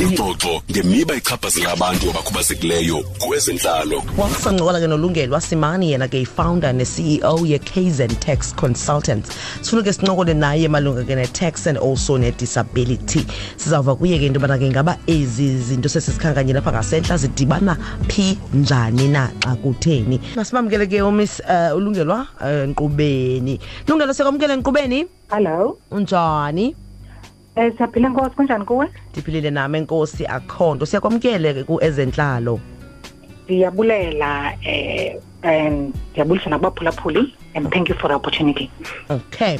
ingxoxo ngemiba ichaphazela abantu abakhubazekileyo kwezentlalo. Wasancokola ke nolungelo wasimani yena ke ifounder ne-ceo ye-kzen tax consultants. Sifuna ke sincokole naye malunga ke ne-tax and also ne-disability. Sizawuva kuye ke into yobana ke ngaba ezi zinto sesisikhankanye lapha ngasentla zidibana phi njani na xa kutheni. Masimamkele ke umiss uh, ulungelwa uh, nkqubeni. Lungelo sekwamkele nkqubeni? Hello. unjani? Eh siyaphila Nkosi kunjani kuwe? ndiphilile nami enkosi akho nto siyakwamkele ke ku-ezentlalo Ndiyabulela eh and ndiyabulisa nakubaphulaphuli and thank you for the opportunity. okay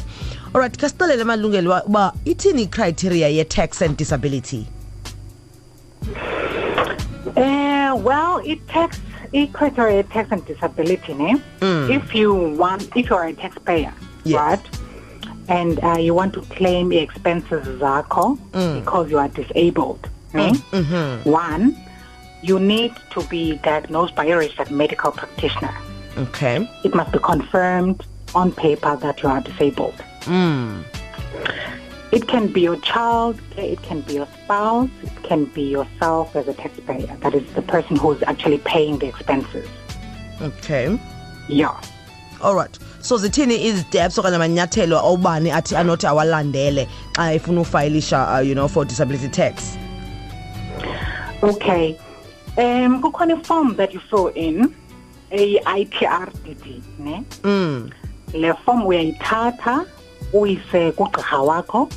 alright khasixelele malungelo uba- ithini icriteria ye-tax and disability Eh well it tax it criteria tax and disability ne. Mm. If you want if you are a taxpayer, Yes. right? And uh, you want to claim your expenses zakho Mm. because you are disabled, ne? mm-hmm. One, you need to be diagnosed by a registered medical practitioner. okay It must be confirmed on paper that you are disabled. mm. It can be your child, it can be your spouse, it can be yourself as a taxpayer. That is the person who is actually paying the expenses. okay Yeah. Alright so zithini izisteps okanye amanyathelo obani athi anothi awalandele xa efuna ufayilisha uh, you know for disability tax Okay. Um, kukhona form that you fill in, a ITRDD, ne? mm. Le form uyayithatha uyise kugqirha wakho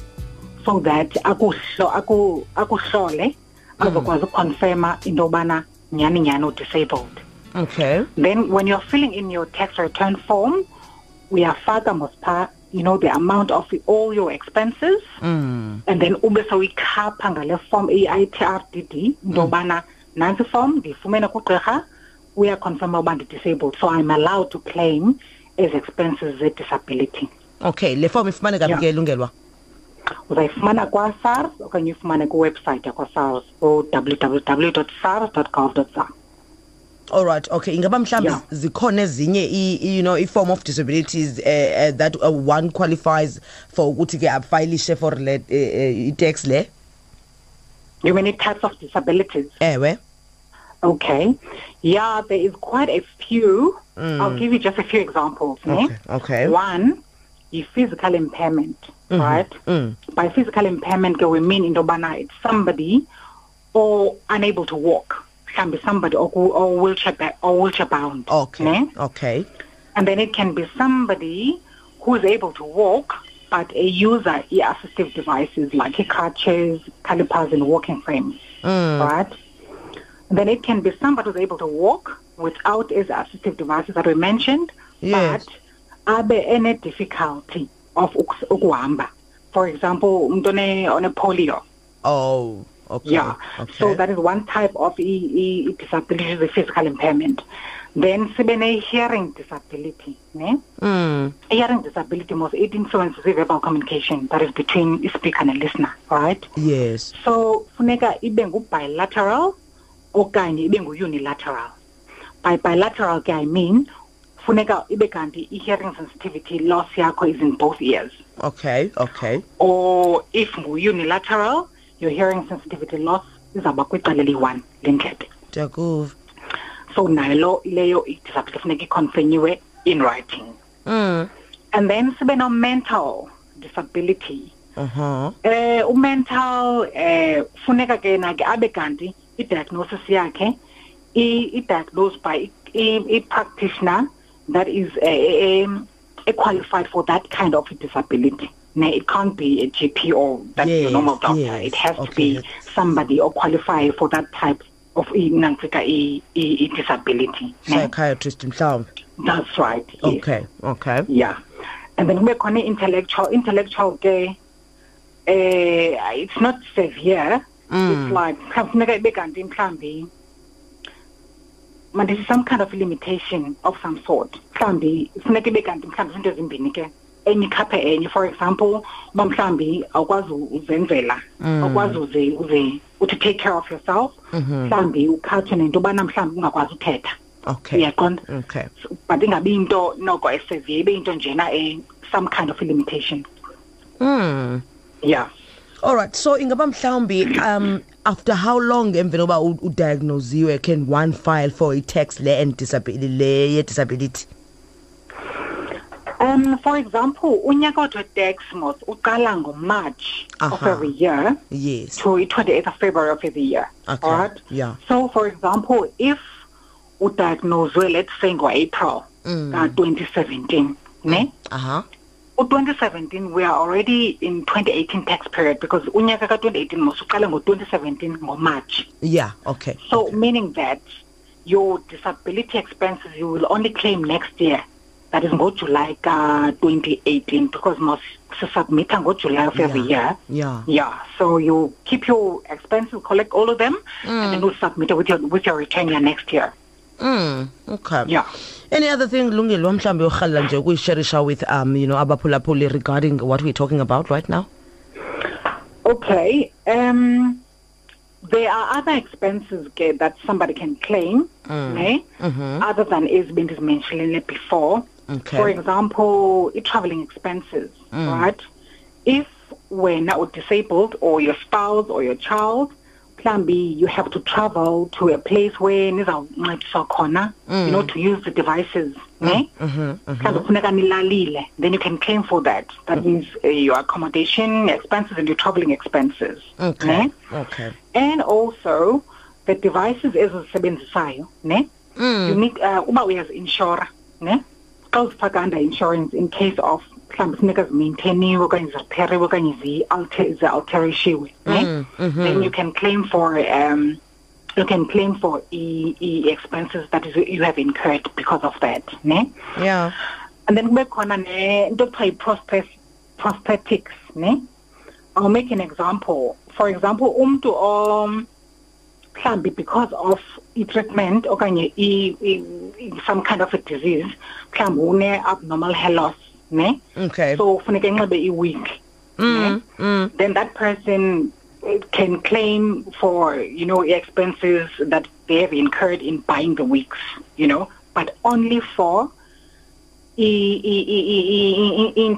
so that akuhlo aku akuhlole azokwazi ukukonfirma into yobana nyhani nyhani u-disabled. Okay Then when you're filling in your tax return form, we are further must pa, you know, the amount of all your expenses. mm. And then ube soyikhapha ngale form i-ITRDD ndobana nansi form ndifumene kugqirha uyaconfirma uba ndi-disabled so i'm allowed to claim as expenses ze-disability okay le form ifumaneka Yeah. ke lungelwa uzayifumana kwasars okanye uyifumane kwiwebsite yakwasars o-www sars gov za alright okay ingaba mhlawumbi Yeah. zikhona ezinye you know i-form of disabilities uh, uh, that uh, one qualifies for ukuthi ke afayilishe for le uh, i-tax le you mean types of disabilities ewe Okay. Yeah, there is quite a few. Mm. I'll give you just a few examples. okay okay One is physical impairment, right? mm. By physical impairment, we mean in Dobana, it's somebody or unable to walk. Can be somebody or, wheelchair or wheelchair bound. okay ne? okay And then it can be somebody who is able to walk, but a user e assistive devices like a car crutches, calipers, and walking frames mm. right? Then it can be somebody who's able to walk without his assistive devices that we mentioned, Yes. but abe any difficulty of ukuhamba. For example, on a polio. oh okay Yeah. okay So that is one type of e- e- disability, the physical impairment. Then sibene hearing disability. Ne? mm. Hearing disability most it influences the verbal communication that is between a speaker and a listener, right? yes So funeka ibe bilateral okanye ibe unilateral. By bilateral ke I mean funeka ibe kanti i-hearing sensitivity loss yakho is in both ears. okay okay Or if unilateral, your hearing sensitivity loss izawuba kwicala eliyi-one lenkebe. ndiyakuva So nayo leyo i-disability funeka iconfirmiwe in writing. mm. And then sibe no mental disability. uh-huh eh umental eh funeka ke na ke abe kanti i-diagnosis yakhe i-diagnosed by i- i practitioner that is uh, um, qualified for that kind of disability it can't be a GP or that's Yes, normal doctor. Yes, it has to be somebody or qualify for that type of nantsika i-disability psychiatrist himself. that's right yes. okay okay. Yeah. And then we're khona intellectual intellectual ke eh it's not severe. Mm. it's like kufuneka ibe kanti mhlambi mandithi some kind of limitation of some sort. Mhlambi funeka ibe kanti mhlambi izinto ezimbini ke enye ikhaphe enye. For example uba mhlambi awukwazi uzenzela Mm. awukwazi uze uze uthi take care of yourself. Mhm. mhlambi ukhatshwe nento yobana mhlambi ungakwazi uthetha okay. Uyaqonda? Okay. But ingabi into noko esevere ibe into njena a some kind of limitation. Mm. yeah. Alright so ingaba mhlawumbi um after how long emveni koba u- udiagnosiwe can one file for i-tax le and disability le ye-disability Um, for example, unyaka we-Taxmos uqala ngoMarch of every year yes to 28th of February of every year. Okay, All right? yeah. So, for example, if udiagnosed, let's say, ngo-April Mm. uh, 2017, ne? uh-huh U-2017, we are already in 2018 tax period because unyaka ka-2018 mosuqala ngo-2017 ngo-March. yeah okay So, meaning that your disability expenses you will only claim next year. That is ngo-July ka-2018 because mos submit ngo-July of every year. yeah. Yeah. So you keep your expenses, collect all of them, and then you submit it with your with your return year next year. Mm, okay. Yeah. Any other thing Lungile wamhlambe urhalela nje ukuyisharisha with um you know abaphulaphuli regarding what we're talking about right now? Okay. Um, there are other expenses that somebody can claim, mm. eh? Mm-hmm. other than as been mentioned it before. Okay. For example, traveling expenses, mm. right? If when are disabled or your spouse or your child, plan B, you have to travel to a place where khona, you know, mm. to use the devices, Eh? Mm-hmm. Mm-hmm. kufuneka nilalile, then you can claim for that. That mm-hmm. means uh, eh, your accommodation expenses and your traveling expenses. Okay. ne? Okay. and also the devices ezisebenzisayo ne mm. you need uh, uba uyazi-inshora ne xa uzifaka under insurance in case of mhlawumbi funeka zimaintainiwe okanye zireperiwe okanye zi-alter- zi-alterishiwe ne mm, then you can claim for um you can claim for e, e expenses that is you have incurred because of that ne Yeah. and then kube khona ne into ekuthiwa yi-prosthetics ne i'll make an example for example umntu um mhlawumbi because of i-treatment okanye some kind of a disease mhlawumbi une-abnormal hair loss ne Okay. so funeka enxibe i-wig ne? then that person can claim for you know expenses that they have incurred in buying the wigs you know but only for into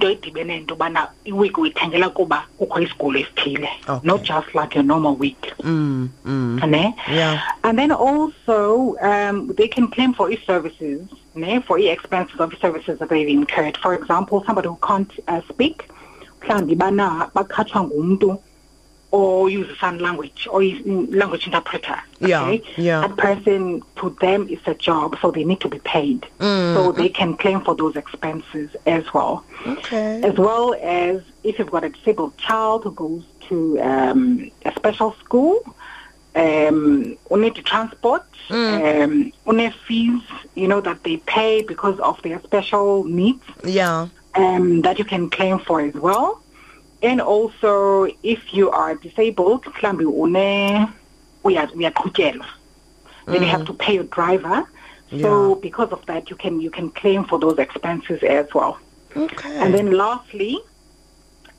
edibene nento yobana iwig uyithengela kuba kukho isigulo esithile not just like a normal wig Mm, mm. ne? Yeah. And then also, um, they can claim for e-services, ne, for e-expenses of e-services that they've incurred. For example, somebody who can't uh, speak, mhlawumbi bana bakhatshwa ngumntu or use a sign language or is language interpreter. Yeah, Okay? yeah. That person, to them, is a job, so they need to be paid. So they can claim for those expenses as well Okay. as well as if you've got a disabled child who goes to um, a special school, um, we need to transport, um, we fees, you know, that they pay because of their special needs Yeah. um, that you can claim for as well. And also, if you are disabled, mhlawumbi une uya- uyaqhutyelwa, then you have to pay your driver. So Yeah. because of that, you can you can claim for those expenses as well. Okay. And then lastly,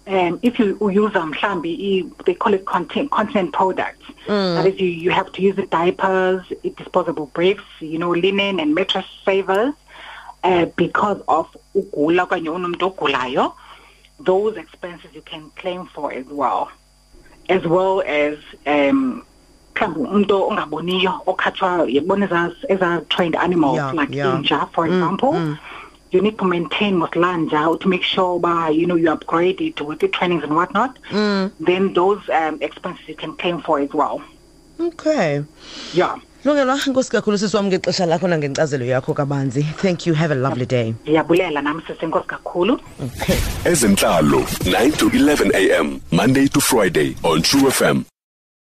um, if you use um, mhlambi, they call it content, content products. That is, you, you have to use the diapers, disposable briefs, you know, linen and mattress savers, uh, because of ugula okanye unomntu ogulayo. Those expenses you can claim for as well, as well as um, mhlawumbi umuntu ongaboniyo okhatshwa yabona ezaa trained animals Yeah, like yeah. inja, for example you need to maintain Moslanja to make sure by you know you upgrade it with the trainings and whatnot. Then those um, expenses you can claim for as well. Okay. Yeah. Lungelwa inkosi kakhulu sisiwami ngexesha lakho nangenkcazelo yakho kabanzi. Thank you. Have a lovely day. Ndiyabulela nami sesenkosi kakhulu. Ezentlalo 9 to 11 m Monday to Friday on True FM